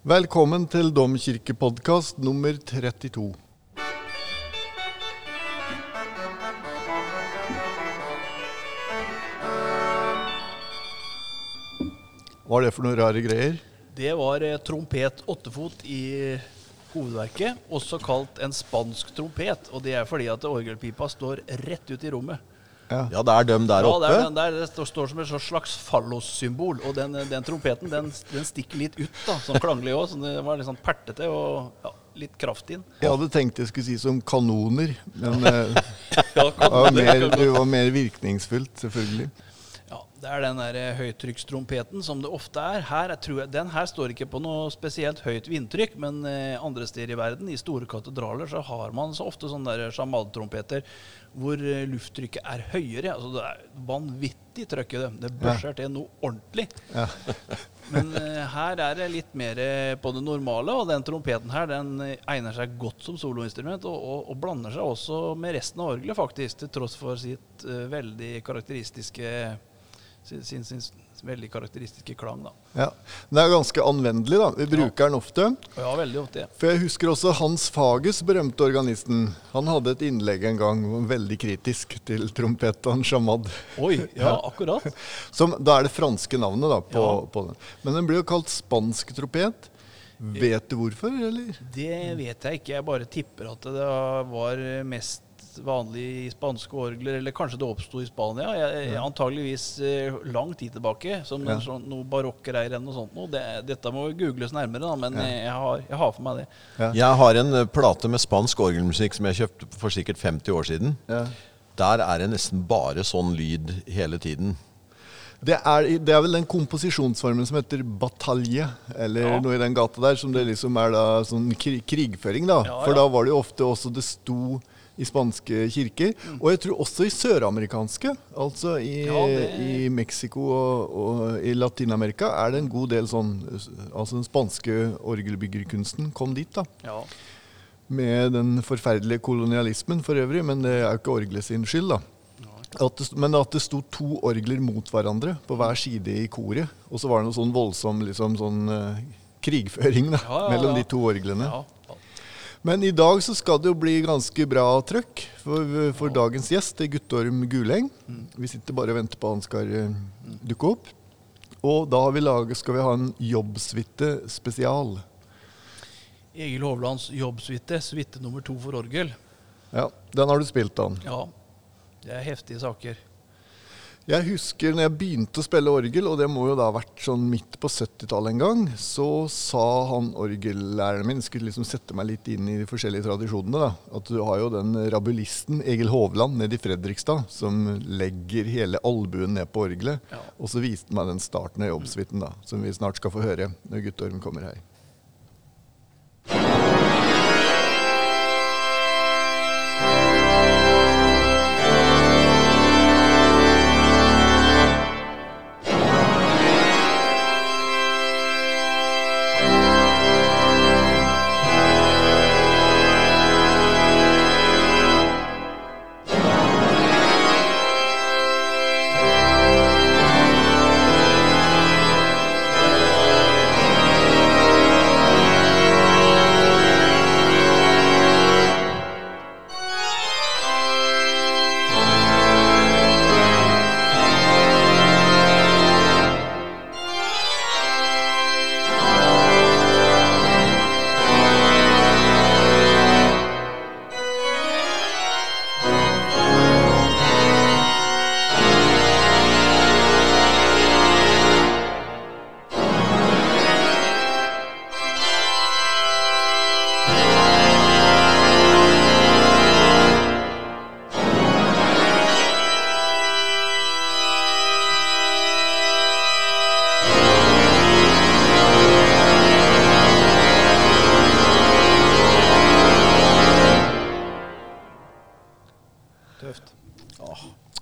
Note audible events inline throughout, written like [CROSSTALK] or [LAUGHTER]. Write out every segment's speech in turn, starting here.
Velkommen til Domkirkepodkast nummer 32. Hva er det for noen rare greier? Det var eh, trompet åttefot i hovedverket, også kalt en spansk trompet. Og det er fordi at orgelpipa står rett ut i rommet. Ja, det er dem der Ja, oppe. det, er den der, det står, som et slags fallossymbol. Og den, den trompeten den, den stikker litt ut, da, sånn klanglig òg. Så det var litt sånn pertete og ja, litt kraft inn. Jeg hadde tenkt jeg skulle si som kanoner, men [LAUGHS] eh, det, var mer, det var mer virkningsfullt, selvfølgelig. Det er den der eh, høytrykkstrompeten som det ofte er. Her, jeg den her står ikke på noe spesielt høyt vindtrykk, men eh, andre steder i verden, i store katedraler, så har man så ofte sånne sjamaltrompeter hvor eh, lufttrykket er høyere. Altså Det er vanvittig trøkk i det. Det børser til noe ordentlig. Ja. [LAUGHS] Men her er det litt mer på det normale, og den trompeten her den egner seg godt som soloinstrument, og, og, og blander seg også med resten av orgelet, faktisk, til tross for sitt eh, veldig karakteristiske sin, sin, veldig karakteristiske klang. da. Ja. Den er ganske anvendelig, da. Vi bruker den ofte. Ja, veldig ofte. For jeg husker også Hans Fages, berømte organisten. Han hadde et innlegg en gang veldig kritisk til trompeten Jamad. Oi, ja, [LAUGHS] akkurat. Som, da er det franske navnet da, på, Ja. på den. Men den blir jo kalt spansk trompet. Vet du hvorfor, eller? Det vet jeg ikke. Jeg bare tipper at det var mest vanlig i spanske orgler, eller kanskje det oppsto i Spania. Jeg, jeg, antageligvis eh, lang tid tilbake, som Ja. sånn, noe barokkgreier eller noe sånt. Noe. Det, dette må googles nærmere, da, men ja. jeg, har, jeg har for meg det. Jeg har en eh, plate med spansk orgelmusikk som jeg kjøpte for sikkert 50 år siden. Ja. Der er det nesten bare sånn lyd hele tiden. Det er, det er vel den komposisjonsformen som heter batalje, eller Ja. noe i den gata der, som det liksom er da sånn kri krigføring, da. Ja, For da var det jo ofte også det sto i spanske kirker, og jeg tror også i søramerikanske. Altså i, Ja, i Mexico og, og i Latin-Amerika er det en god del sånn Altså den spanske orgelbyggerkunsten kom dit, da. Ja. Med den forferdelige kolonialismen for øvrig, men det er jo ikke orgelet sin skyld, da. At det, men at det sto to orgler mot hverandre på hver side i koret. Og så var det noe sånn voldsom liksom, sånn, uh, krigføring da, Ja, ja, mellom de to orglene. Ja, ja. Men i dag så skal det jo bli ganske bra trøkk for, for dagens gjest, det er Guttorm Guleng. Mm. Vi sitter bare og venter på han skal eh, dukke opp. Og da har vi laget, skal vi ha en jobbsuite spesial. Egil Hovlands jobbsuite, suite nummer to for orgel. Ja, Den har du spilt, Dan. Ja, det er heftige saker. Jeg husker når jeg begynte å spille orgel, og det må jo da ha vært sånn midt på 70-tallet en gang, så sa han orgellæreren min, skulle liksom sette meg litt inn i de forskjellige tradisjonene, da, at du har jo den rabulisten Egil Hovland nede i Fredrikstad, som legger hele albuen ned på orgelet, Ja. og så viste han meg den starten av jobbsuiten, da, som vi snart skal få høre når Guttorm kommer her.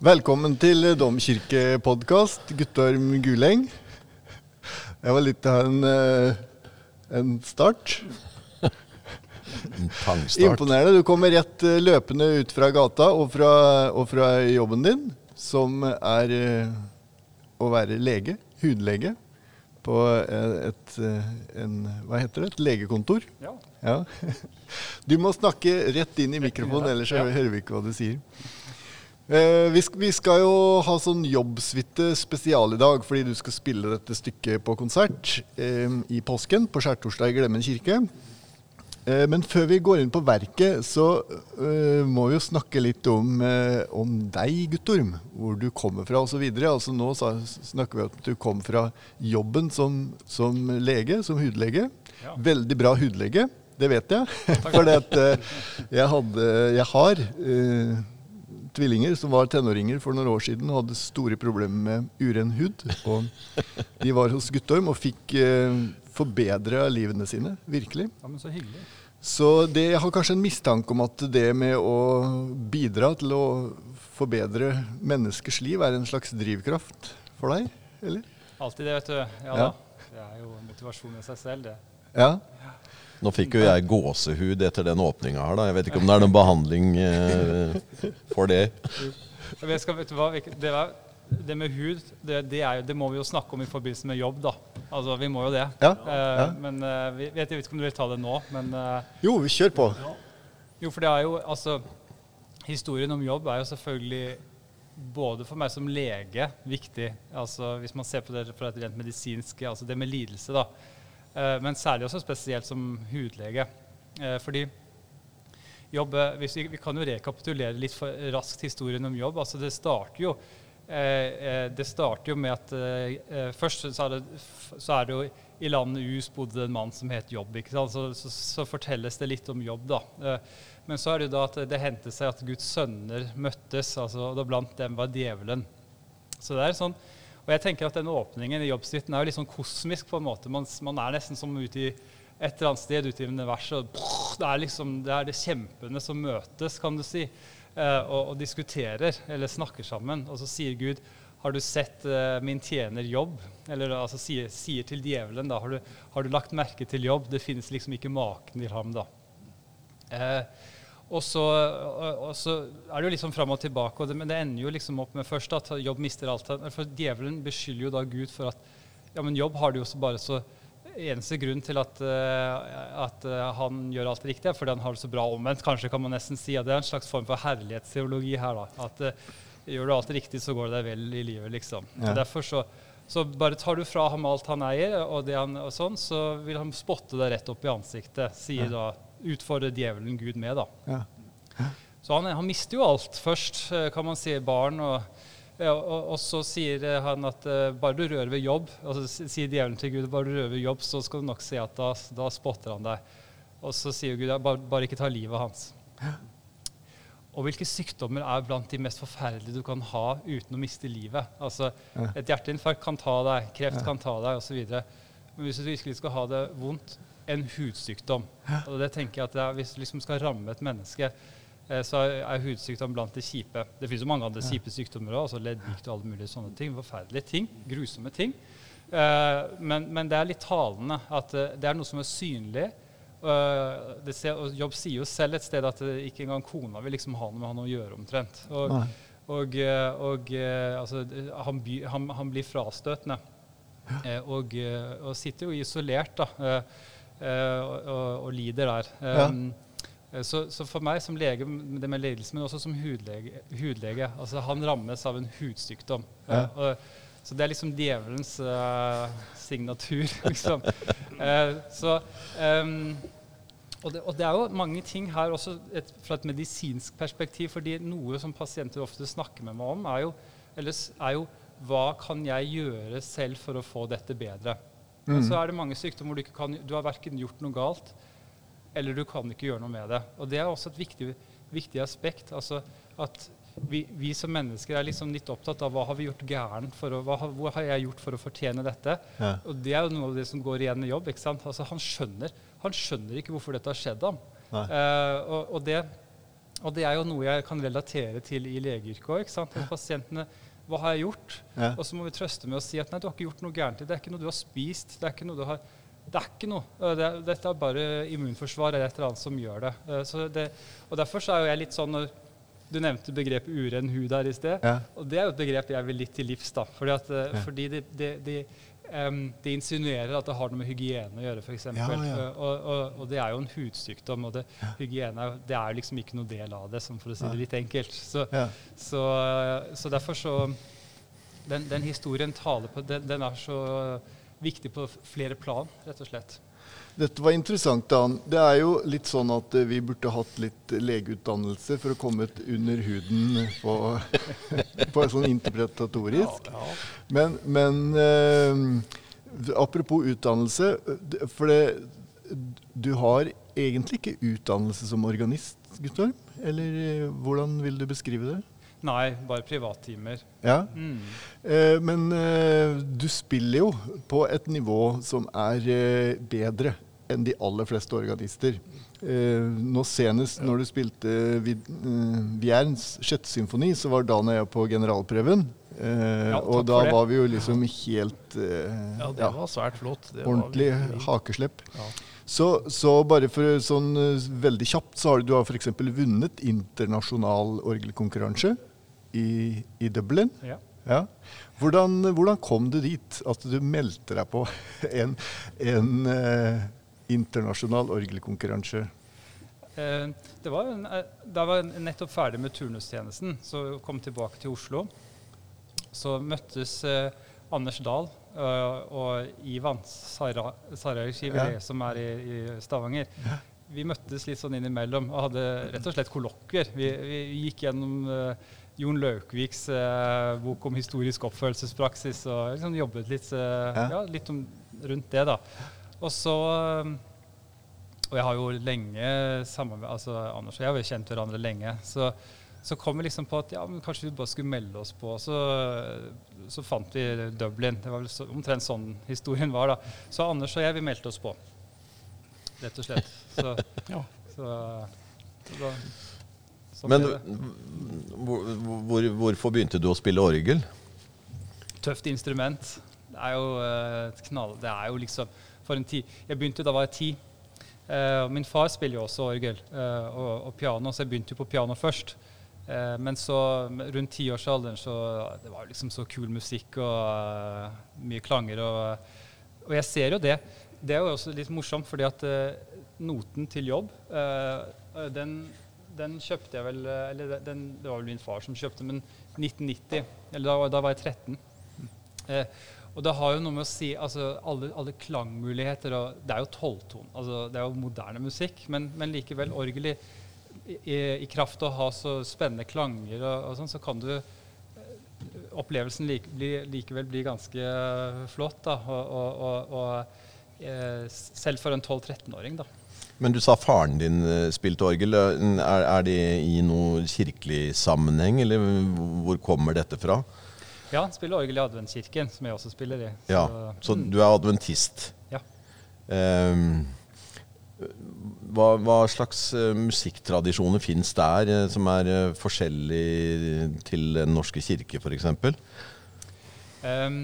Velkommen til Domkirkepodkast, Guttorm Guleng. Det var litt av en, eh, en start. En tangstart. Imponerende. Du kommer rett eh, løpende ut fra gata og fra, og fra jobben din, som er eh, å være lege, hudlege, på et, en, hva heter det, et legekontor. Ja. Ja. [LAUGHS] Du må snakke rett inn i mikrofonen, ellers hører vi ikke hva du sier. Eh, vi, sk vi skal jo ha sånn jobbsuite spesial i dag, fordi du skal spille dette stykket på konsert eh, i påsken på skjærtorsdag i Glemmen kirke. Eh, men før vi går inn på verket, så må vi jo snakke litt om, om deg, Guttorm. Hvor du kommer fra osv. Altså, nå snakker vi om at du kom fra jobben som, som lege, som hudlege. Ja. Veldig bra hudlege, det vet jeg. [LAUGHS] For jeg, jeg har eh, tvillinger som var tenåringer for noen år siden og hadde store problemer med uren hud. Og de var hos Guttorm og fikk eh, forbedra livene sine, virkelig. ja, men så hyggelig. Så det, jeg har kanskje en mistanke om at det med å bidra til å forbedre menneskers liv er en slags drivkraft for deg, eller? Alltid det, vet du. Ja, Ja. da. Det er jo motivasjon i seg selv, det. Ja. Nå fikk jo jeg gåsehud etter den åpninga her, da. Jeg vet ikke om det er noen behandling eh, for det. Jeg skal, vet du hva, det, var, det med hud, det, det, er det må vi jo snakke om i forbindelse med jobb, da. Altså, vi må jo det. Ja, Eh, ja. Men eh, vi, vet, jeg vet ikke om du vil ta det nå, men eh, Jo, kjør på. Jo, for det er jo altså Historien om jobb er jo selvfølgelig både for meg som lege viktig, altså hvis man ser på det fra et rent medisinsk, altså det med lidelse, da. Eh, men særlig også spesielt som hudlege. Eh, fordi jobb eh, vi, vi kan jo rekapitulere litt raskt historien om jobb. altså Det starter jo det starter jo med at Først så er, det, så er det jo i landet Us bodde en mann som het Jobb. ikke sant? Så, så, så fortelles det litt om jobb, da. Men så er det jo da at det hendte seg at Guds sønner møttes, altså, og da blant dem var djevelen. Så det er sånn, og jeg tenker at denne åpningen i jobbsuiten er jo litt sånn kosmisk på en måte. Man, man er nesten som ute i et eller annet sted ute i universet. Det er liksom, det er det kjempene som møtes, kan du si, eh, og, og diskuterer eller snakker sammen. Og så sier Gud har du sett eh, min tjener jobb? Eller altså sier, sier til djevelen da, har du, har du lagt merke til jobb? Det finnes liksom ikke maken til ham da. Eh, og så, og, og så er det jo liksom fram og tilbake, og det, men det ender jo liksom opp med først at Jobb mister alt. For djevelen beskylder jo da Gud for at ja, men Jobb har det jo så bare så Eneste grunn til at, eh, at eh, han gjør alt riktig, er fordi han har det så bra omvendt. Kanskje kan man nesten si at det er en slags form for herlighetsteologi her. da, At eh, gjør du alt riktig, så går det deg vel i livet, liksom. Ja. Og derfor så, så bare tar du fra ham alt han eier, og, det han, og sånn, så vil han spotte deg rett opp i ansiktet, sier da utfordrer djevelen Gud med, da. Ja. Så han, han mister jo alt først, eh, kan man si, barn. Og, ja, og, og så sier eh, han at uh, bare du rører ved jobb, altså sier djevelen til Gud, bare du rører ved jobb, så skal du nok se at da, da spotter han deg. Og så sier Gud, bare, bare ikke ta livet hans. Og hvilke sykdommer er blant de mest forferdelige du kan ha uten å miste livet? Altså, Ja. Et hjerteinfarkt kan ta deg, kreft kan ta deg osv. Men hvis du virkelig skal ha det vondt, en hudsykdom. Og det tenker jeg at er, Hvis du liksom skal ramme et menneske, eh, så er, hudsykdom blant det kjipe. Det finnes jo mange andre kjipe sykdommer òg, altså leddgikt og alle mulige sånne ting. Forferdelige ting. Grusomme ting. Eh, men, men det er litt talende at eh, det er noe som er synlig. Det ser, og Jobb sier jo selv et sted at ikke engang kona vil liksom ha noe med han å gjøre omtrent. Og, og, og altså, han, by, han, han blir frastøtende. Og, og sitter jo isolert da, og, og, og lider der. Um, eh, så, så for meg som lege, det med ledelse, men også som hudlege, hudlege altså Han rammes av en hudsykdom. Ja. Eh, og, så det er liksom djevelens uh, signatur, [LAUGHS] liksom. uh, så um, og det, og det er jo mange ting her også et, fra et medisinsk perspektiv. fordi noe som pasienter ofte snakker med meg om, er jo, eller er jo hva kan jeg gjøre selv for å få dette bedre. Og så er det mange sykdommer hvor du ikke kan, du har verken gjort noe galt, eller du kan ikke gjøre noe med det. Og det er også et viktig, viktig aspekt. altså at vi, vi som mennesker er liksom litt opptatt av hva har vi gjort gærent, for å, hva, hva har jeg gjort for å fortjene dette? Ja. Og det er jo noe av det som går igjen i jobb. ikke sant? Altså Han skjønner han skjønner ikke hvorfor dette har skjedd ham. Eh, og, og, det, og det er jo noe jeg kan relatere til i legeyrket òg. [LAUGHS] Pasientene Hva har jeg gjort? Ja. Og så må vi trøste med å si at nei, du har ikke gjort noe gærent. Det er ikke noe du har spist. Det er ikke noe du har det er ikke noe. Eh, Det, dette er bare immunforsvar eller et eller annet som gjør det. Så det og Derfor så er jo jeg litt sånn Du nevnte begrepet uren hud her i sted. Ja. Og det er jo et begrep jeg vil litt til livs. da. Fordi, at, Ja. fordi det, det, em, det insinuerer at det har noe med hygiene å gjøre, f.eks. Ja, ja. Og, og, og det er jo en hudsykdom, og det, hygiene er- det er liksom ikke noe del av det, sånn for å si det litt enkelt. Så, Ja. så, så derfor så den, den historien taler på den, den er så viktig på flere plan, rett og slett. Dette var interessant, Dan. Det er jo litt sånn at eh, vi burde hatt litt legeutdannelse for å komme under huden på, [LAUGHS] på sånn interpretatorisk. Men, men eh, apropos utdannelse, for det, du har egentlig ikke utdannelse som organist, Guttorm? Eller eh, hvordan vil du beskrive det? Nei, bare privattimer. Ja, Mm. eh, Men eh, du spiller jo på et nivå som er eh, bedre enn de aller fleste organister. Eh, nå Senest når du spilte Vid- eh, sjette symfoni, så var Dan og jeg på generalprøven. Eh, Ja, og da var vi jo liksom helt eh, ja, det var svært flott. Det ordentlig var... hakeslepp. Ja. Så, så bare for sånn eh, veldig kjapt, så har du, du har f.eks. vunnet internasjonal orgelkonkurranse i, i Dublin. Ja. Ja. Hvordan, hvordan kom du dit? At du meldte deg på [LAUGHS] en, en eh, internasjonal orgelkonkurranse? Eh, det var da jeg var nettopp ferdig med turnustjenesten, så kom tilbake til Oslo. Så møttes eh, Anders Dahl eh, og Ivan Sara- Ja. som er i, i Stavanger. Vi møttes litt sånn innimellom og hadde rett og slett kollokvier. Vi, vi gikk gjennom eh, Jon Laukviks eh, bok om historisk oppførelsespraksis og liksom jobbet litt, eh, Ja. ja, litt om, rundt det. da. Og så eh, og jeg har jo lenge samarbeid, altså Anders og jeg har jo kjent hverandre lenge. Så, så kom vi liksom på at ja, men kanskje vi bare skulle melde oss på. Så, så fant vi Dublin. Det var vel så, omtrent sånn historien var. da. Så Anders og jeg, vi meldte oss på. Rett og slett. Så, [LAUGHS] Ja. så, så da, sånn Men hvor, hvor, hvorfor begynte du å spille orgel? Tøft instrument. Det er jo eh, et knall... Det er jo liksom For en tid. Jeg begynte da var jeg ti. Eh, min far spiller jo også orgel eh, og, og piano, så jeg begynte jo på piano først. Eh, men så rundt tiårsalderen så Det var liksom så kul musikk og mye klanger. Og, og jeg ser jo det. Det er jo også litt morsomt, fordi at noten til jobb, den, den kjøpte jeg vel Eller den, det var vel min far som kjøpte, men 1990. Eller da, da var jeg 13. Eh, og det har jo noe med å si altså alle, alle klangmuligheter og Det er jo tolvton. Altså, det er jo moderne musikk, men, men likevel orgel i, i, kraft av å ha så spennende klanger og, og sånn, så kan du eh, Opplevelsen like, bli, likevel bli ganske flott. da, og, og, og eh, Selv for en 12-13-åring, da. Men du sa faren din eh, spilte orgel. Er, er det i noe kirkelig sammenheng, eller hvor kommer dette fra? Ja, han spiller orgel i Adventskirken, som jeg også spiller i. Ja, Så mm, du er adventist. Ja. Um, hva, hva slags eh, musikktradisjoner fins der eh, som er eh, forskjellig til Den norske kirke, f.eks.? Um,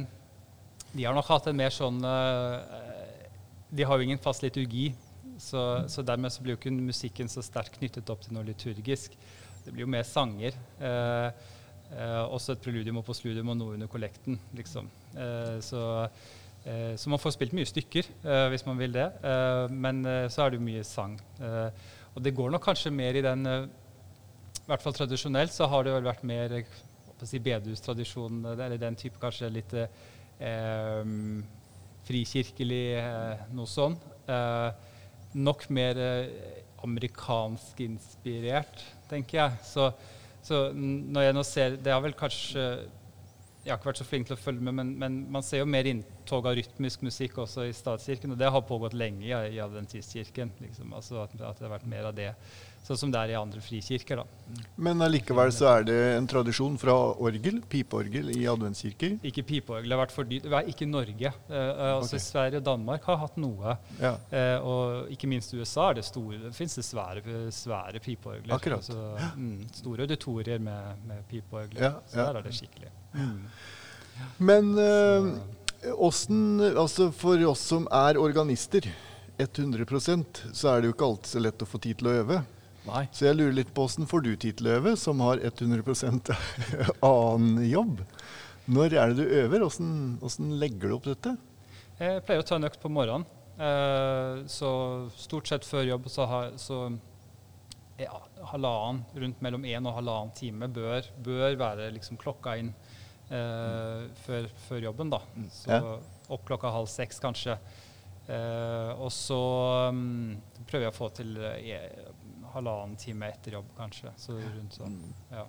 de har nok hatt en mer sånn De har jo ingen fast liturgi, så, så dermed så blir jo ikke musikken så sterkt knyttet opp til noe liturgisk. Det blir jo mer sanger. eh, eh, også et preludium og postludium og noe under kollekten, liksom. Eh, så, eh, så man får spilt mye stykker eh, hvis man vil det, eh, men eh, så er det jo mye sang. Og det går nok kanskje mer i den I hvert fall tradisjonelt så har det vel vært mer si, bedehustradisjonen, eh, eller den type kanskje litt frikirkelig, noe sånn. Nok mer amerikansk inspirert, tenker jeg. Så, så når jeg nå ser Det har vel kanskje Jeg har ikke vært så flink til å følge med, men, men man ser jo mer inntog av rytmisk musikk også i statskirken, og det har pågått lenge i, i adventistkirken. Liksom. Altså at, at det har vært mer av det. Sånn som det er i andre frikirker. da. Men allikevel så er det en tradisjon fra orgel, pipeorgel, i adventskirker. Ikke pipeorgel. Det har vært for dyrt. Ikke Norge. Eh, altså okay. Sverige og Danmark har hatt noe. Ja. Eh, og ikke minst USA er det store, det finnes det svære, svære pipeorgler. Akkurat. Altså, mm, store auditorier med, med pipeorgler. Ja, så ja. der er det skikkelig. Mm. Men eh, åssen Altså for oss som er organister, 100% så er det jo ikke alltid så lett å få tid til å øve. Nei. Så jeg lurer litt på åssen får du tid til å øve, som har 100% [LAUGHS] annen jobb? Når er det du øver? Åssen legger du opp dette? Jeg pleier å ta en økt på morgenen. Eh, så stort sett før jobb så, har, så ja, halvannen, rundt mellom én og halvannen time bør, bør være liksom klokka inn eh, før, før jobben. da. Så Ja. opp klokka halv seks kanskje. Eh, og så um, prøver jeg å få til eh, halvannen time etter jobb, kanskje. Så rundt sånn, ja.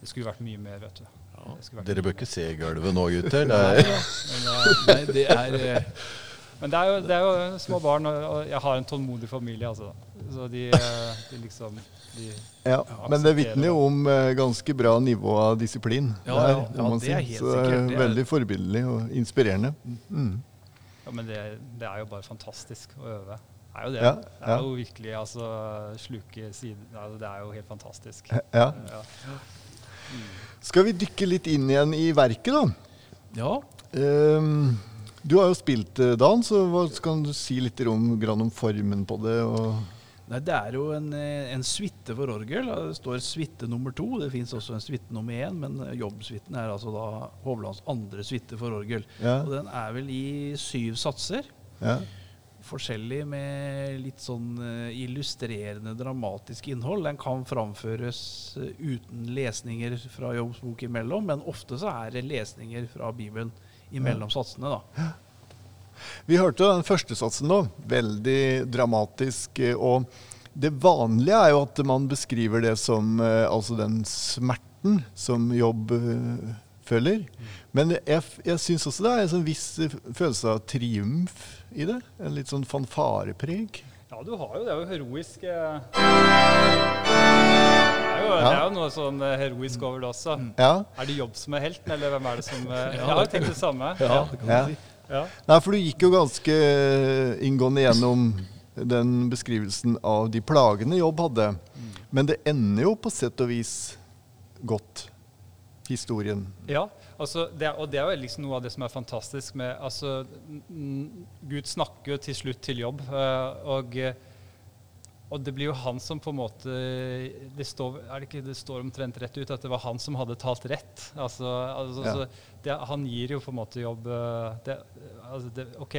Det skulle vært mye mer, vet du. Ja. Dere bør ikke se gulvet nå, gutter. Nei, nei, det er eh, Men det er, jo, det er jo små barn, og, og jeg har en tålmodig familie, altså. Så de, eh, de liksom de, Ja, men det vitner jo om eh, ganske bra nivå av disiplin. Ja, der, ja, ja, man det er helt Så sikkert. Det er- Veldig forbilledlig og inspirerende. Mm. Ja, men det, det er jo bare fantastisk å øve. Det er jo det. Ja, Det er jo virkelig altså sluke siden altså, Det er jo helt fantastisk. Ja. Ja. Skal vi dykke litt inn igjen i verket, da? Ja. Um, du har jo spilt det, Dan, så hva kan du si litt om, grann om formen på det? Og Nei, det er jo en, eh, en suite for orgel. Det står suite nummer to. Det fins også en suite nummer én, men eh, jobbsuiten er altså da Hovlands andre suite for orgel. Ja. Og den er vel i syv satser. ja. Forskjellig med litt sånn eh, illustrerende, dramatisk innhold. Den kan framføres eh, uten lesninger fra Jobbs bok imellom, men ofte så er det lesninger fra Bibelen imellom satsene, da. Vi hørte den første satsen nå. Veldig dramatisk. eh, Og det vanlige er jo at man beskriver det som altså den smerten som jobb føler. Men jeg, f- jeg syns også det er en sånn viss eh, følelse av triumf i det. En litt sånn fanfarepreg. ja, du har jo det. er jo heroisk eh, det er, jo, det er jo noe sånn eh, heroisk over det også. Ja. Er det jobb som er helten, eller hvem er det som [LAUGHS] ja, Jeg har jo tenkt det samme. Ja, det kan Ja. du si. Ja. Nei, for du gikk jo ganske inngående gjennom den beskrivelsen av de plagene jobb hadde. Men det ender jo på sett og vis godt, historien. Ja, altså det, og det er jo liksom noe av det som er fantastisk med altså, Gud snakker jo til slutt til jobb, eh, og, eh, og det blir jo han som på en måte Det står, det ikke, det står omtrent rett ut at det var han som hadde talt rett. Altså, altså Ja. det, Han gir jo på en måte jobb eh, det, altså det, OK,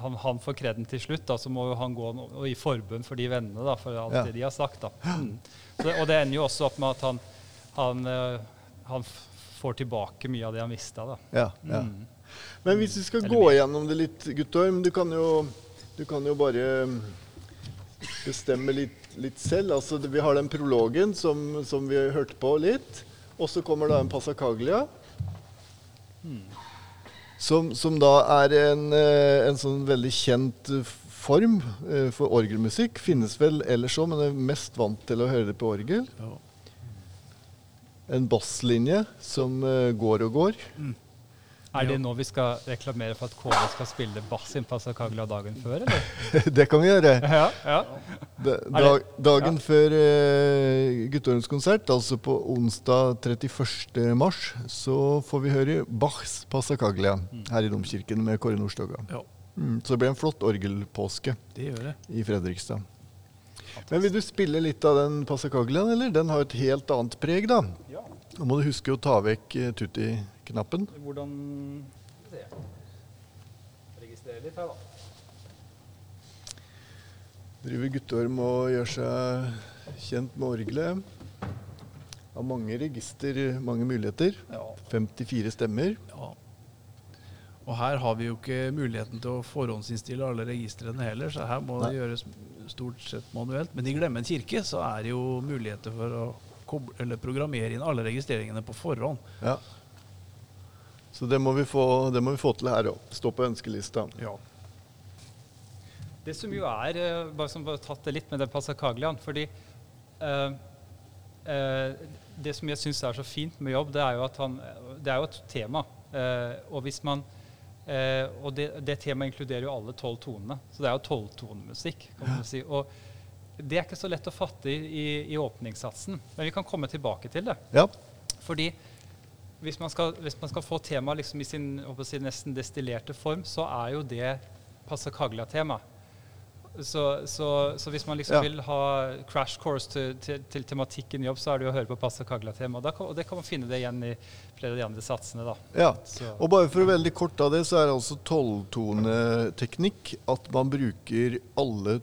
han, han får kreden til slutt, da, så må jo han gå og i forbund for de vennene, da, for alt Ja. det de har sagt. da. Mm. Så og det ender jo også opp med at han, han, han får tilbake mye av det han mista. Ja, ja. Mm. Men hvis vi skal Eller gå mer. gjennom det litt, Guttorm, du du kan jo bare mm, bestemme litt, litt selv. Altså, vi har den prologen som, som vi hørte på litt. Og så kommer da en passacaglia. Som, som da er en, eh, en sånn veldig kjent eh, form eh, for orgelmusikk. Finnes vel ellers òg, men er mest vant til å høre det på orgel. Ja. En basslinje som eh, går og går. Er det nå vi skal reklamere for at Kåre skal spille bass inn Passacaglia dagen før, eller? [LAUGHS] det kan vi gjøre. Ja, ja. Da, dag, dagen dagen før uh, Guttorms konsert, altså på onsdag 31. mars, så får vi høre Bachs Passacaglia her i Domkirken med Kåre Nordstoga. Ja, Mm, så det blir en flott orgelpåske det gjør det. i Fredrikstad. Men vil du spille litt av den Passacagliaen, eller? Den har et helt annet preg, da. ja. Nå må du huske å ta vekk eh, tutti-knappen. Hvordan Skal vi se. Registrere litt her, da. Driver Guttorm og gjør seg kjent med orgelet. Har mange register, mange muligheter. Ja. 54 stemmer. Ja. Og her har vi jo ikke muligheten til å forhåndsinnstille alle registrene heller, så her må det gjøres stort sett manuelt. Men i Glemmen kirke så er det jo muligheter for å koble, eller programmere inn alle registreringene på forhånd. Ja. Så det må vi få, det må vi få til her òg. Stå på ønskelista. Ja. Det som jo er eh, Bare som bare tatt det litt med den Passacagliaen. Fordi øh, øh, det som jeg syns er så fint med jobb, det er jo at han Det er jo et tema. Øh, og hvis man eh, Og det, det temaet inkluderer jo alle tolv tonene. Så det er jo tolvtonemusikk. kan man si. Og det er ikke så lett å fatte i, i, i åpningssatsen. Men vi kan komme tilbake til det. Ja. Fordi hvis man skal, hvis man skal få temaet liksom i sin si, nesten destillerte form, så er jo det Passacaglia-tema. Så, så, så hvis man liksom Ja. vil ha crash course til, til, til tematikken jobb, så er det jo å høre på Passa Kagla-tema. Og, da kan- og det kan man finne det igjen i flere av de andre satsene. da. Ja. Så, Og bare for å veldig kort av det, så er det altså tolvtoneteknikk. At man bruker alle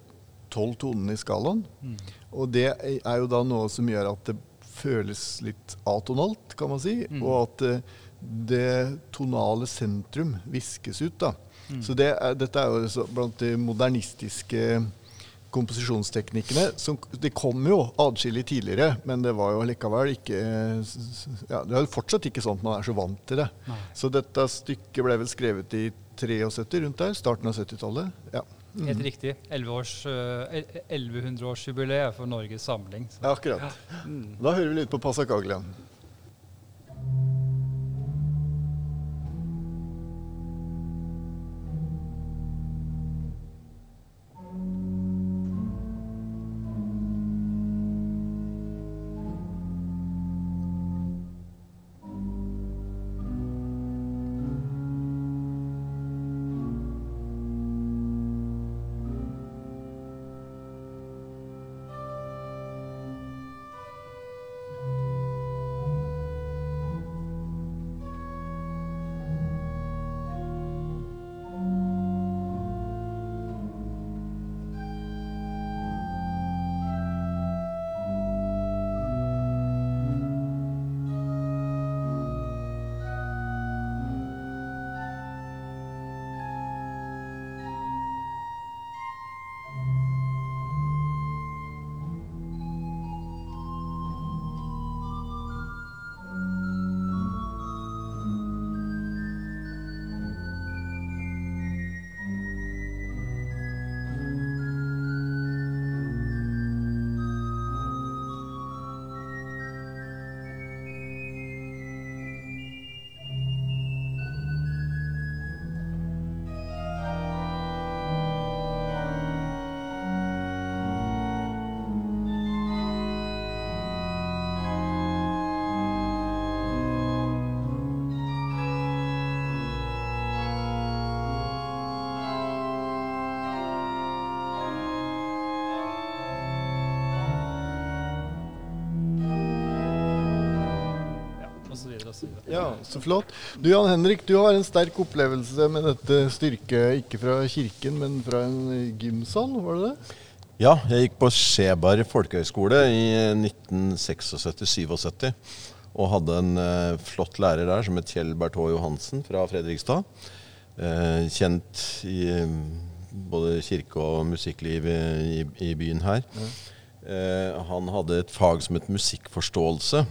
tolv tonene i skalaen. mm. Og det er jo da noe som gjør at det føles litt atonalt, kan man si. Mm. Og at eh, det tonale sentrum viskes ut, da. Mm. Så det er, dette er jo blant de modernistiske komposisjonsteknikkene. Som, de kom jo atskillig tidligere, men det var jo likevel ikke ja, Det er jo fortsatt ikke sånn at man er så vant til det. Nei. Så dette stykket ble vel skrevet i 73 rundt der, starten av 70-tallet. Ja. Helt riktig. 11 års, eh, 1100-årsjubileet for Norges Samling. Så. ja, akkurat. Mm. Da hører vi litt på Passacaglia. Videre. Ja, så flott. Du Jan Henrik, du har en sterk opplevelse med dette styrket, ikke fra kirken, men fra en gymsal, var det det? Ja, jeg gikk på Skjeberg folkehøgskole i 1976-77. Og hadde en eh, flott lærer der som het Kjell Bertå Johansen fra Fredrikstad. Eh, kjent i eh, både kirke- og musikkliv i, i, i byen her. Eh, han hadde et fag som het musikkforståelse.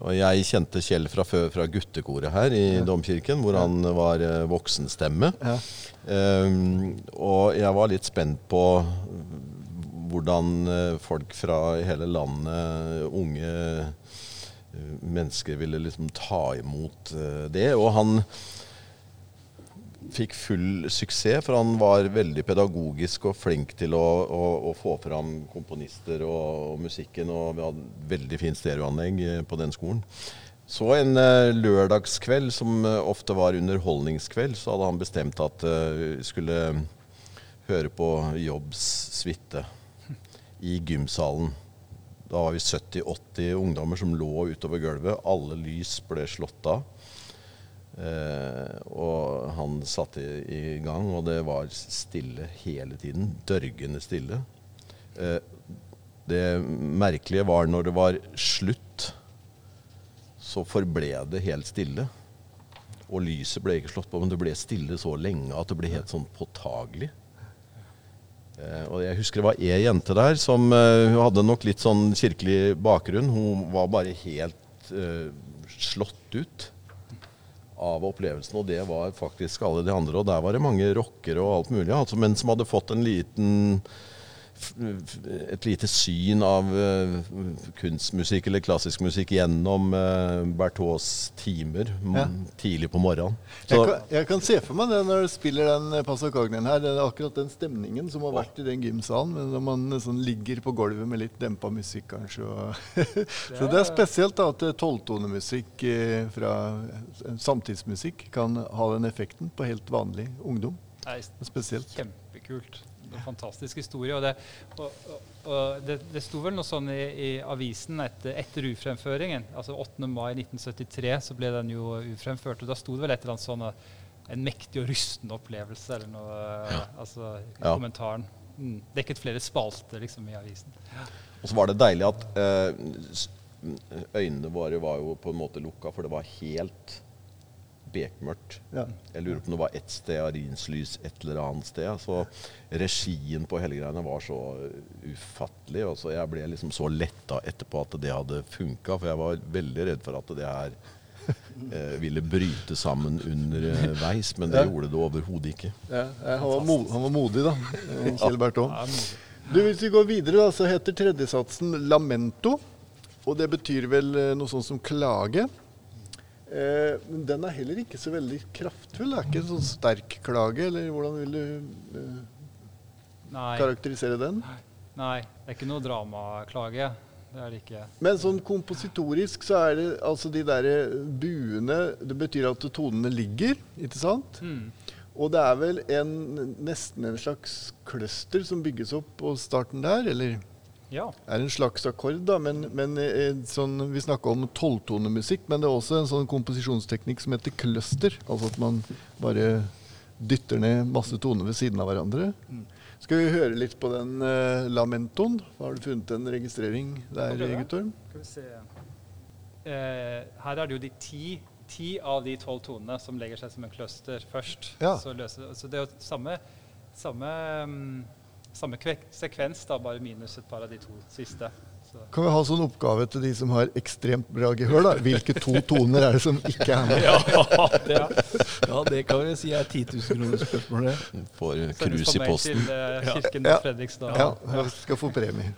Og jeg kjente Kjell fra før fra guttekoret her i domkirken, hvor han var eh, voksenstemme. Ja. Um, og jeg var litt spent på hvordan eh, folk fra hele landet, unge eh, mennesker, ville liksom ta imot eh, det. Og han fikk full suksess, for han var veldig pedagogisk og flink til å, å, å få fram komponister og, og musikken. Og vi hadde veldig fint stereoanlegg eh, på den skolen. Så en eh, lørdagskveld, som eh, ofte var underholdningskveld, så hadde han bestemt at vi skulle høre på Jobbs suite i gymsalen. Da var vi 70-80 ungdommer som lå utover gulvet. Alle lys ble slått av. Eh, og han satte i, gang, og det var stille hele tiden. Dørgende stille. Eh, det merkelige var når det var slutt, så forble det helt stille. Og lyset ble ikke slått på, men det ble stille så lenge at det ble helt sånn påtagelig. Eh, og jeg husker det var ei jente der som hun hadde nok litt sånn kirkelig bakgrunn. Hun var bare helt slått ut av opplevelsen, og det var faktisk alle de andre. Og der var det mange rockere og alt mulig, altså, men som hadde fått en liten et lite syn av eh, kunstmusikk eller klassisk musikk gjennom uh, timer Ja. tidlig på morgenen. Jeg kan, jeg kan se for meg det når du spiller den Passacagnien her. Det er akkurat den stemningen som har vært i den gymsalen. Når man sånn ligger på gulvet med litt dempa musikk, kanskje. Og [LAUGHS] så det er spesielt da at tolvtonemusikk eh, fra eh, samtidsmusikk kan ha den effekten på helt vanlig ungdom. Det er spesielt. kjempekult. En fantastisk historie. Og det, og, og, og det, det sto vel noe sånn i, i avisen etter, etter ufremføringen. altså 8. mai 1973 så ble den jo ufremført. og Da sto det vel et eller annet sånn eh, en mektig og rystende opplevelse, eller noe. Ja. altså ja. kommentaren. Mm. Dekket flere spalter liksom i avisen. Og så var det deilig at eh, øynene våre var jo på en måte lukka, for det var helt bekmørkt. Ja. Jeg lurer på om det var ett sted arienslys et eller annet sted. Så regien på hele greiene var så ufattelig. Og så jeg ble liksom så letta etterpå at det hadde funka, for jeg var veldig redd for at det her eh, ville bryte sammen underveis, men det ja. gjorde det overhodet ikke. Ja, han, var modig, han, var modig, da. Kjell Bertå. Du, hvis vi går videre, da, så heter tredjesatsen 'lamento'. Og det betyr vel eh, noe sånt som klage. Eh, men den er heller ikke så veldig kraftfull. Det er ikke en sånn sterk klage, eller hvordan vil du eh, karakterisere den? Nei, det er ikke noe dramaklage. Det er det ikke. Men sånn kompositorisk så er det altså de derre buene Det betyr at tonene ligger, ikke sant? Mm. Og det er vel en, nesten en slags cluster som bygges opp på starten der, eller? Ja. er en slags akkord, da, men, men eh, sånn, vi snakka om tolvtonemusikk. Men det er også en sånn komposisjonsteknikk som heter cluster. Altså at man bare dytter ned masse toner ved siden av hverandre. Mm. Skal vi høre litt på den uh, lamentoen? Har du funnet en registrering der, Guttorm? Skal vi se. Uh, her er det jo de ti, ti av de tolv tonene som legger seg som en cluster først. Ja. Så, løser, så det er jo samme, samme um, samme sekvens, da, bare minus et par av de to siste. Så. Kan vi ha sånn oppgave til de som har ekstremt bra gehør? da? Hvilke to toner er det som ikke er med? [LAUGHS] ja, det, ja, det kan vi si er 10 000 kroner spørsmålet. Får krus i posten. Til uh, kirken ja. Fredrikstad. Ja, ja, skal få premie.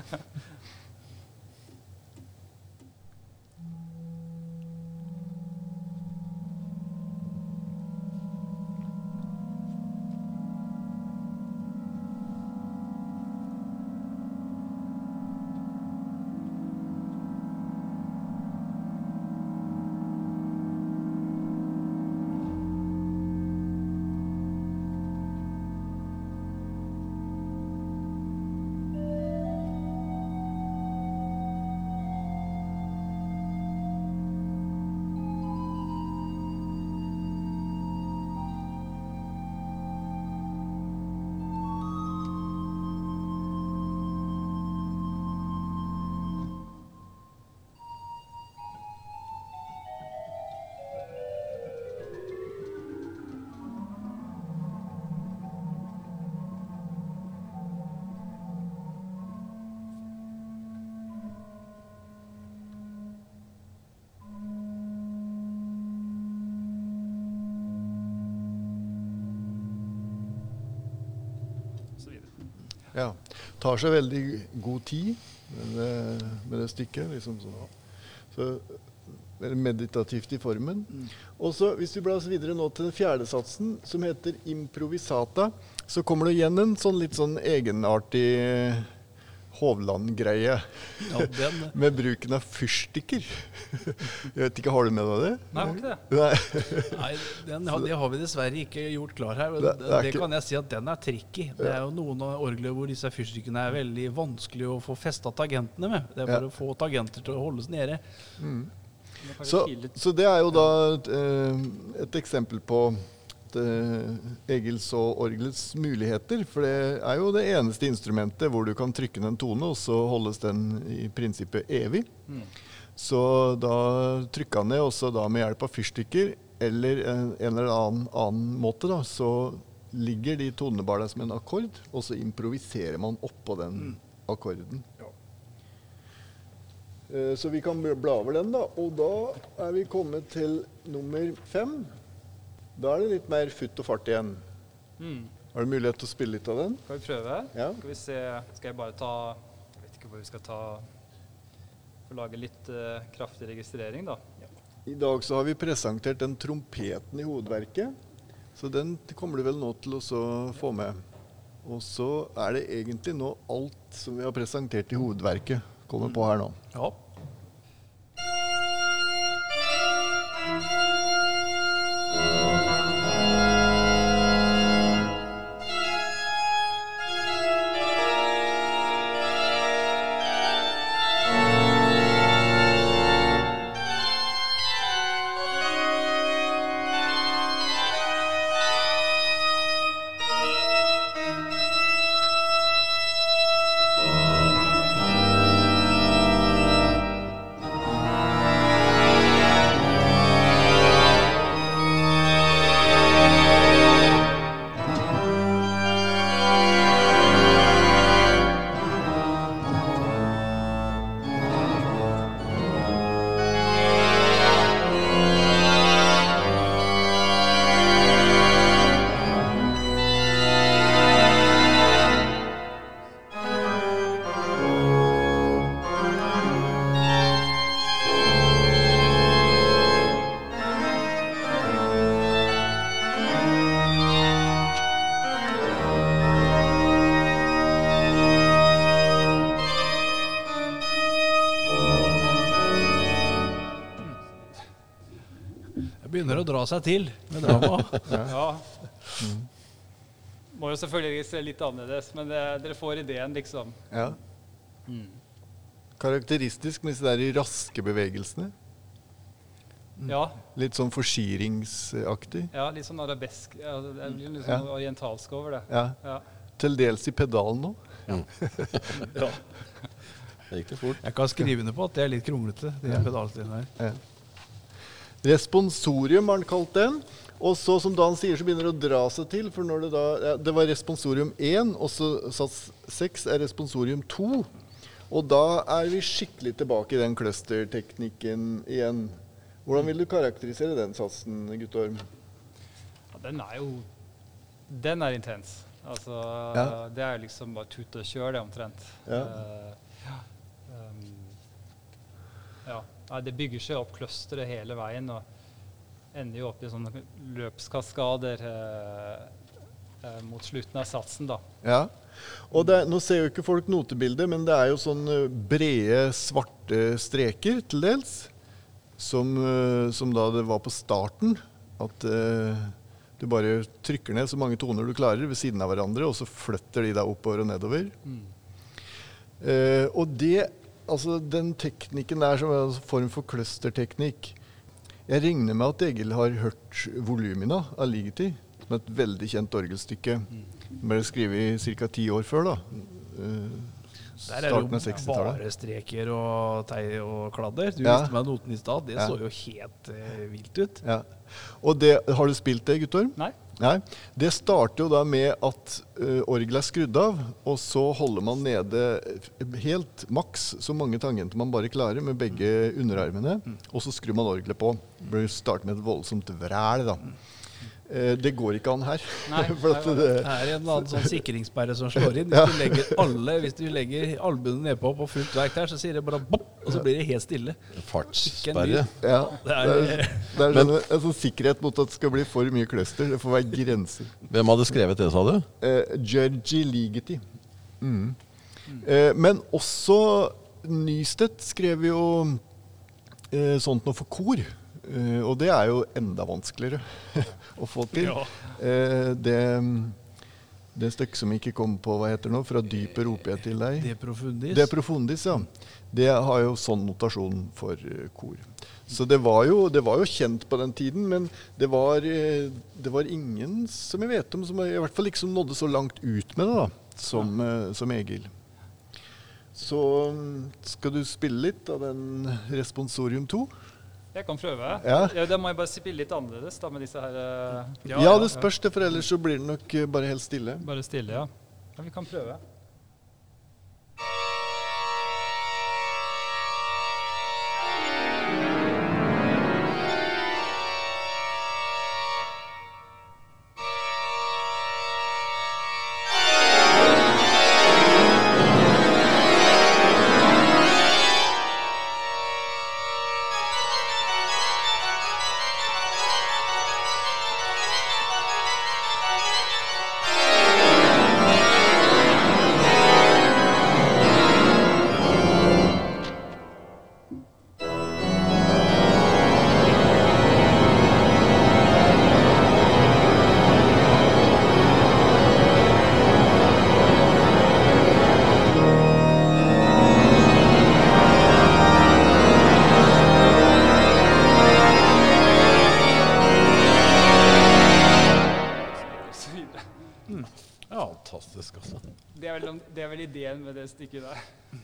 Ja. Tar seg veldig god tid med det, med det stykket. Liksom sånn. Så meditativt i formen. Mm. Og så Hvis vi blar oss videre nå til den fjerde satsen, som heter improvisata, så kommer det igjen en sånn litt sånn egenartig Hovland-greie. Ja, med bruken av fyrstikker. Jeg vet ikke, Har du med deg det? Nei, har ikke det. Nei, den, Det har vi dessverre ikke gjort klar her. Det, det, det kan jeg si at den er tricky. Det er jo noen av orgler hvor disse fyrstikkene er veldig vanskelig å få festa tagentene med. Det er bare å få tagenter til å holdes nede. Mm. Så, så, det er jo da et, eh, et eksempel på Egils og orgelets muligheter. For det er jo det eneste instrumentet hvor du kan trykke ned en tone, og så holdes den i prinsippet evig. Mm. Så da trykka han ned, også da med hjelp av fyrstikker eller en, en eller annen, annen måte, da, så ligger de tonene bare som en akkord, og så improviserer man oppå den mm. akkorden. Ja. Uh, så vi kan bla over den, da. Og da er vi kommet til nummer fem. Da er det litt mer futt og fart igjen. Mm. Har du mulighet til å spille litt av den? Skal vi prøve? Ja. Skal vi se Skal jeg bare ta Jeg vet ikke hvor vi skal ta Få lage litt uh, kraftig registrering, da. Ja. I dag så har vi presentert den trompeten i hovedverket. Så den kommer du vel nå til å få med. Og så er det egentlig nå alt som vi har presentert i hovedverket, kommer på her nå. Ja. Dra seg til med drama. [LAUGHS] Ja. Må jo selvfølgelig se litt annerledes, men det, dere får ideen, liksom. Ja. Karakteristisk med disse der raske bevegelsene. Ja, Litt sånn forsikringsaktig. ja litt sånn arabesk. Ja, det blir litt Ja. sånn orientalsk over det. Ja. Ja. Til dels i pedalen nå. ja. [LAUGHS] Det gikk det fort. Jeg kan skrive under på at det er litt kronglete, de pedalstilene her. Responsorium har han kalt den. Og så, som Dan sier, så begynner det å dra seg til. For når det da ja, Det var responsorium 1, og så sats 6 er responsorium 2. Og da er vi skikkelig tilbake i den clusterteknikken igjen. Hvordan vil du karakterisere den satsen, Guttorm? Ja, den er jo Den er intens. Altså, Ja. Det er liksom bare tut og kjør, det, omtrent. Ja. Um, ja. Nei, det bygger seg opp clusteret hele veien, og ender jo opp i sånne løpskaskader eh, eh, mot slutten av satsen, da. Ja. Og det, nå ser jo ikke folk notebildet, men det er jo sånne brede, svarte streker til dels. Som, eh, som da det var på starten. At eh, du bare trykker ned så mange toner du klarer ved siden av hverandre, og så flytter de deg oppover og nedover. Eh, og det, altså den teknikken der som er en form for clusterteknikk Jeg regner med at Egil har hørt volumina av Ligeti, som er et veldig kjent orgelstykke. Ble skrevet ca. ti år før, da. Eh, Der er det jo 60-tallet. bare streker og tei og kladder. Du Ja. viste meg noten i stad. Det Ja. så jo helt eh, vilt ut. Ja. Og det, har du spilt det, Guttorm? Nei? Nei. Det starter jo da med at uh, orgelet er skrudd av, og så holder man nede helt maks så mange tangenter man bare klarer med begge underarmene, og så skrur man orgelet på. Det starter med et voldsomt vræl, da. Eh, det går ikke an her. Nei, [LAUGHS] For at det, Det er en eller annen sånn sikringssperre som slår inn. [LAUGHS] Hvis Ja. du legger alle, hvis du legger albuene nedpå på fullt verk der, så sier det bare bopp, og så blir det helt stille. Fartssperre. ja, Det det er- er, det er men, en sånn sikkerhet mot at det skal bli for mye cluster. Det får være grenser. Hvem hadde skrevet det, sa du? Eh, Georgi Ligeti. Mm. Eh, men også Nystedt skrev jo eh, sånt noe for kor. Eh, og det er jo enda vanskeligere [LAUGHS] å få til. Ja. Uh, det, det stykket som ikke kom på, hva heter det nå? 'Fra dypet roper jeg til deg'. De profundis. Det er profundis, ja. Det har jo sånn notasjon for eh, kor. Så det var, jo, det var jo kjent på den tiden, men det var, det var ingen som jeg vet om som i hvert fall ikke nådde så langt ut med det da, som, eh, som Egil. Så mm, skal du spille litt av den Responsorium 2? Jeg kan prøve. Ja. Da må jeg bare spille litt annerledes da, med disse her Ja, Ja, det spørs det, for ellers så blir det nok eh, bare helt stille. Bare stille, ja. ja. Vi kan prøve. Ideen ikke det.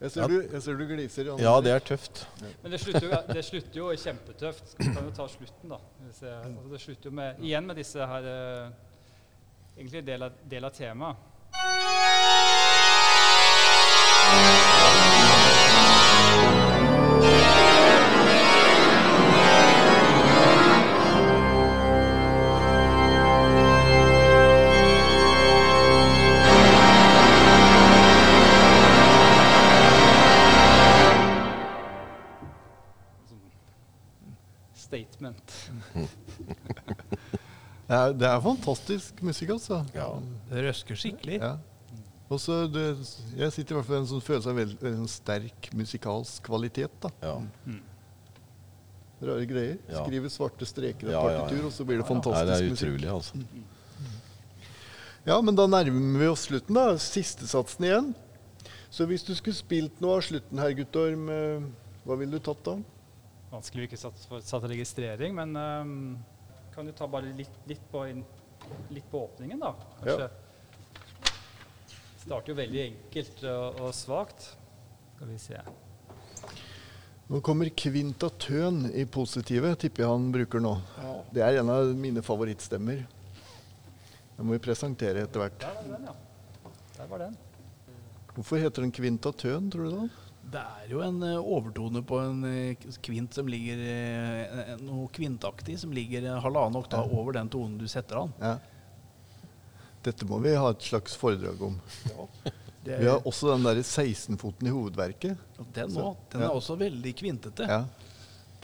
Jeg ser, du, jeg ser du gliser. Jan. Ja, det er tøft. Men det slutter, jo, det slutter jo kjempetøft. Vi kan jo ta slutten, da. Hvis jeg, altså det slutter jo med, igjen med disse her eh, Egentlig del av, del av temaet. Det er, det er fantastisk musikk, altså. Ja. Det røsker skikkelig. Ja. Og så det, jeg sitter i hvert fall med en sånn følelse av veldig, veldig sterk musikalsk kvalitet. da. ja. Rare greier. Ja. Skrive svarte streker av Ja, ja, ja. partitur, og så blir det fantastisk det er musikk. utrolig, altså. Ja, men da nærmer vi oss slutten, da. Siste satsen igjen. Så hvis du skulle spilt noe av slutten her, Guttorm, eh, hva ville du tatt da? Vanskelig å ikke satt, satt registrering, men ehm, kan du ta bare litt, litt, på, inn, litt på åpningen, da? Kanskje. Starter jo veldig enkelt og, og svakt. Skal vi se. Nå kommer kvintatøn i positive, tipper jeg han bruker nå. Det er en av mine favorittstemmer. Den må vi presentere etter hvert. Der var den, ja. Der var den. Hvorfor heter den kvintatøn, tror du da? Det er jo en eh, overtone på en eh, kvint som ligger eh, Noe kvintaktig som ligger halvannen oktav over den tonen du setter an. Ja. Dette må vi ha et slags foredrag om. Det Vi har også den derre 16-foten i hovedverket. den også, den er ja. er også veldig kvintete. Ja.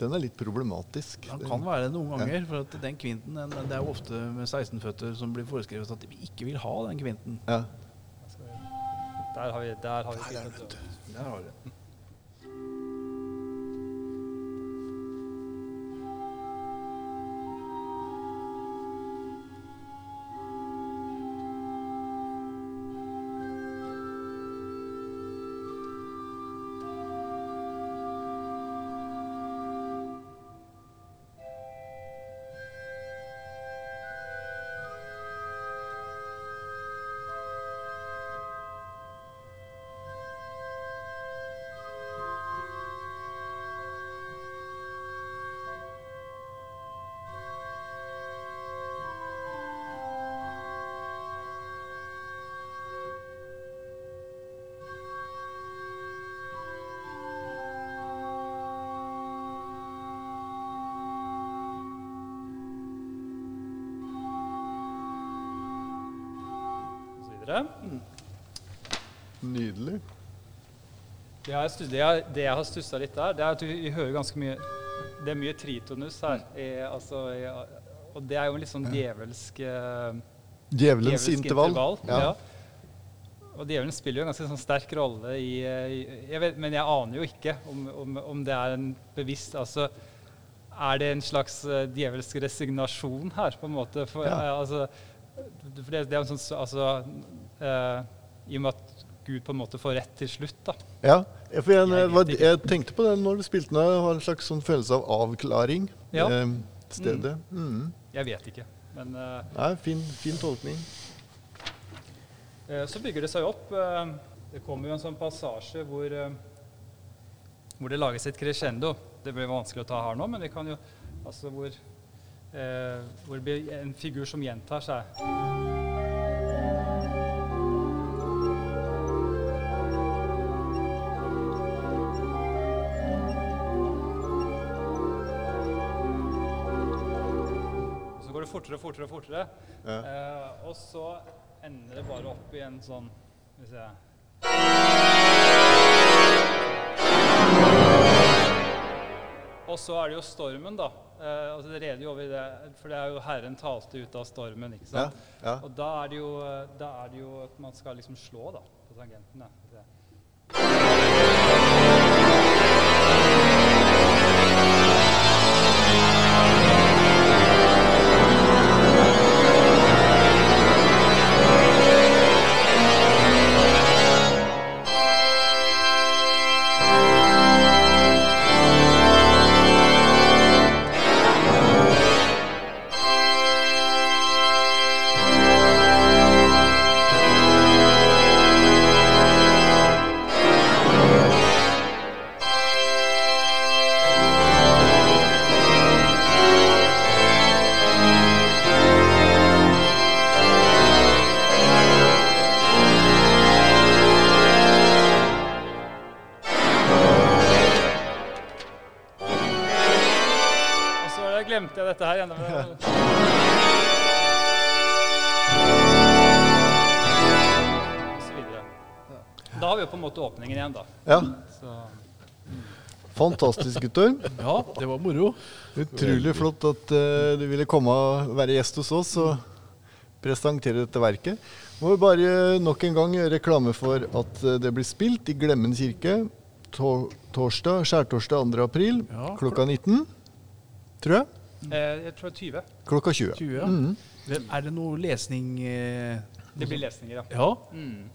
Den er litt problematisk. Den kan være det noen ganger. For at den kvinten den, Det er jo ofte med 16-føtter som blir foreskrevet at vi ikke vil ha den kvinten. Ja. Der har vi, der har vi Der. Der har vi det. Nydelig. Det jeg, stus- det jeg, har stussa litt der, det er at vi, hører ganske mye Det er mye tritonus her. I, altså, i, og det er jo en litt sånn djevelsk eh, Djevelens djevelsk intervall. Ja. Og djevelen spiller jo en ganske sånn sterk rolle i, jeg vet, Men jeg aner jo ikke om, om, om det er en bevisst altså, Er det en slags eh, djevelsk resignasjon her, på en måte? For, Ja. eh, altså, for det, det er en sånn altså, I og med at Gud på en måte får rett til slutt, da. Ja, jeg, Jeg jeg tenkte på det når du spilte den. Jeg har en slags sånn følelse av avklaring. Ja. Eh, stedet. Mm. Jeg vet ikke. Men eh, Nei, fin, fin tolkning. eh, så bygger det seg opp. eh, det kommer jo en sånn passasje hvor, eh, hvor det lages et crescendo. Det blir vanskelig å ta her nå, men vi kan jo Altså hvor, eh, hvor det blir en figur som gjentar seg. Fortere og fortere og fortere. Ja. Eh, og så ender det bare opp i en sånn Skal vi se Og så er det jo stormen, da. Eh, altså det reder jo over det, for det er jo Herren talte ut av stormen. ikke sant? ja. ja. Og da er, det jo, da er det jo at man skal liksom slå da, på tangenten. Da. Skal vi se. Fantastisk, Guttorm. Ja, det var moro. Utrolig flott at uh, du ville komme og være gjest hos oss og presentere dette verket. Må vi bare nok en gang gjøre reklame for at eh, det blir spilt i Glemmen kirke torsdag, skjærtorsdag 2. april Ja, klokka 19. tror jeg. Eh, jeg tror 20. Klokka 20. 20, ja. mm. Hvem- Er det noe lesning eh, Det blir lesninger, ja. Ja? Mm.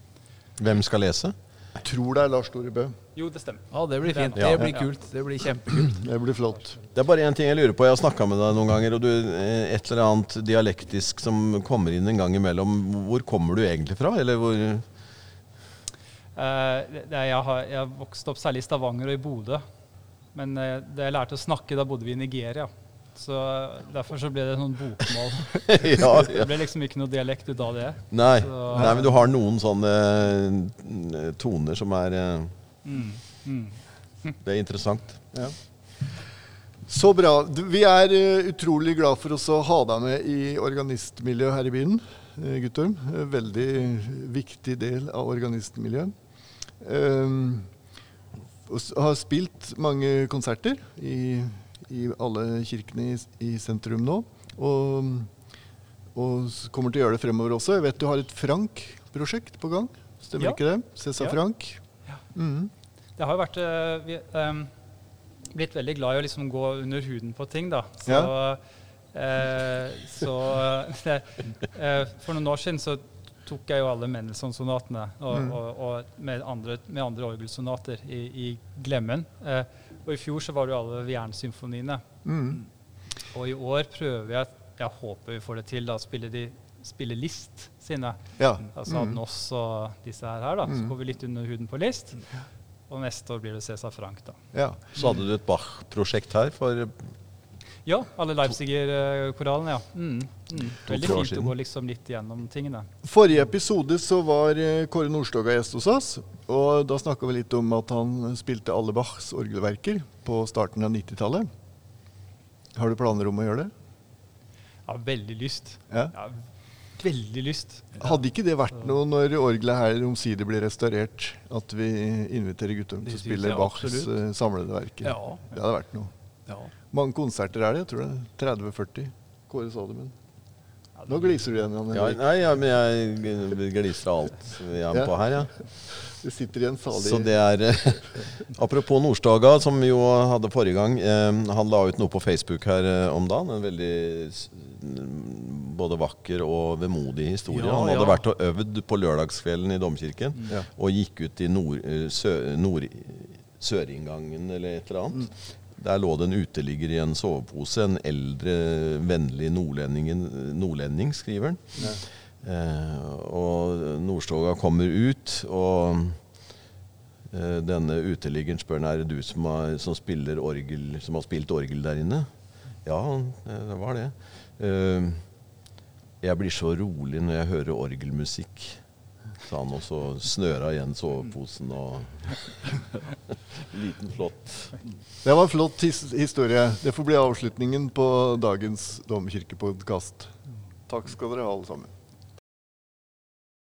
Hvem skal lese? Jeg tror det er Lars Tore Bø. Jo, det stemmer. ja, det blir fint. Ja. Det blir kult. Det blir kjempekult. [CLEARS THROAT] Det blir flott. Det er bare én ting jeg lurer på. Jeg har snakka med deg noen ganger, og du, eh, et eller annet dialektisk som kommer inn en gang imellom. Hvor kommer du egentlig fra? Eller hvor uh, jeg, har, jeg har vokst opp særlig i Stavanger og i Bodø. Men uh, da jeg lærte å snakke, da bodde vi i Nigeria. Så derfor så ble det sånn bokmål. [LAUGHS] ja, Det ble liksom ikke noe dialekt ut av det. Nei. Så- Nei, men du har noen sånne eh, toner som er eh, Mm. Mm. [LAUGHS] Det er interessant. Ja. Så bra. Du, Vi er eh, utrolig glad for oss å ha deg med i organistmiljøet her i byen, Guttorm. Veldig viktig del av organistmiljøet. Um, og har spilt mange konserter i, i alle kirkene i, i sentrum nå. Og, og kommer til å gjøre det fremover også. Jeg vet du har et Frank-prosjekt på gang. Stemmer Ja. ikke det? Cæsar Ja. Frank. Ja. Mm. Det har jo vært eh, vi, um, blitt veldig glad i å liksom gå under huden på ting, da. Så, eh, så [LAUGHS] uh, For noen år siden så tok jeg jo alle Mendelssohn-sonatene og, Mm. og, og med, andre, med andre orgelsonater i, i Glemmen. Eh, og i fjor så var det jo alle Vierne-symfoniene. Mhm. Og i år prøver jeg Jeg håper vi får det til, da, å spille, de, spille List sine. Ja. Altså mm. Adnos og disse her, her da. Så Mm. går vi litt under huden på List. Og neste år blir det Cæsar Frank, da. ja. Så hadde du et Bach-prosjekt her for Ja, alle Leipziger-korallene, ja. Mm. Mm. Veldig fint å gå liksom litt gjennom tingene. Forrige episode så var eh, Kåre Nordstoga gjest hos oss. Og da snakka vi litt om at han spilte alle Bachs orgelverker på starten av 90-tallet. Har du planer om å gjøre det? Har veldig lyst. Ja. Ja, veldig lyst. Hadde ikke det vært noe når orgelet her omsider blir restaurert, at vi inviterer guttene til å spille Bachs eh, samlede verker? Ja. Det hadde vært noe. ja. Mange konserter er det? Jeg tror det er 30-40. Kåre sa det, men Nå gliser du igjen, Jan ja, Nei, ja, men jeg gliser av alt vi er Ja. på her, ja. [LAUGHS] Du sitter i en salig Så det er eh, [LAUGHS] Apropos Nordstoga, som vi jo hadde forrige gang. Eh, han la ut noe på Facebook her eh, om dagen. En veldig både vakker og vemodig historie. Ja, han hadde ja. vært og øvd på lørdagskvelden i domkirken. Ja. Og gikk ut i nord, sø, nord, sørinngangen eller et eller annet. Der lå det en uteligger i en sovepose. En eldre, vennlig nordlending, skriver han. Eh, og Nordstoga kommer ut, og eh, denne uteliggeren spør han er det du som har, som, orgel, som har spilt orgel der inne. Ja, eh, det var det. Eh, jeg blir så rolig når jeg hører orgelmusikk, sa han, og så snøra igjen soveposen og [LAUGHS] Liten flott. Det var en flott his historie. Det får bli avslutningen på dagens domkirkepodkast. Takk skal dere ha, alle sammen.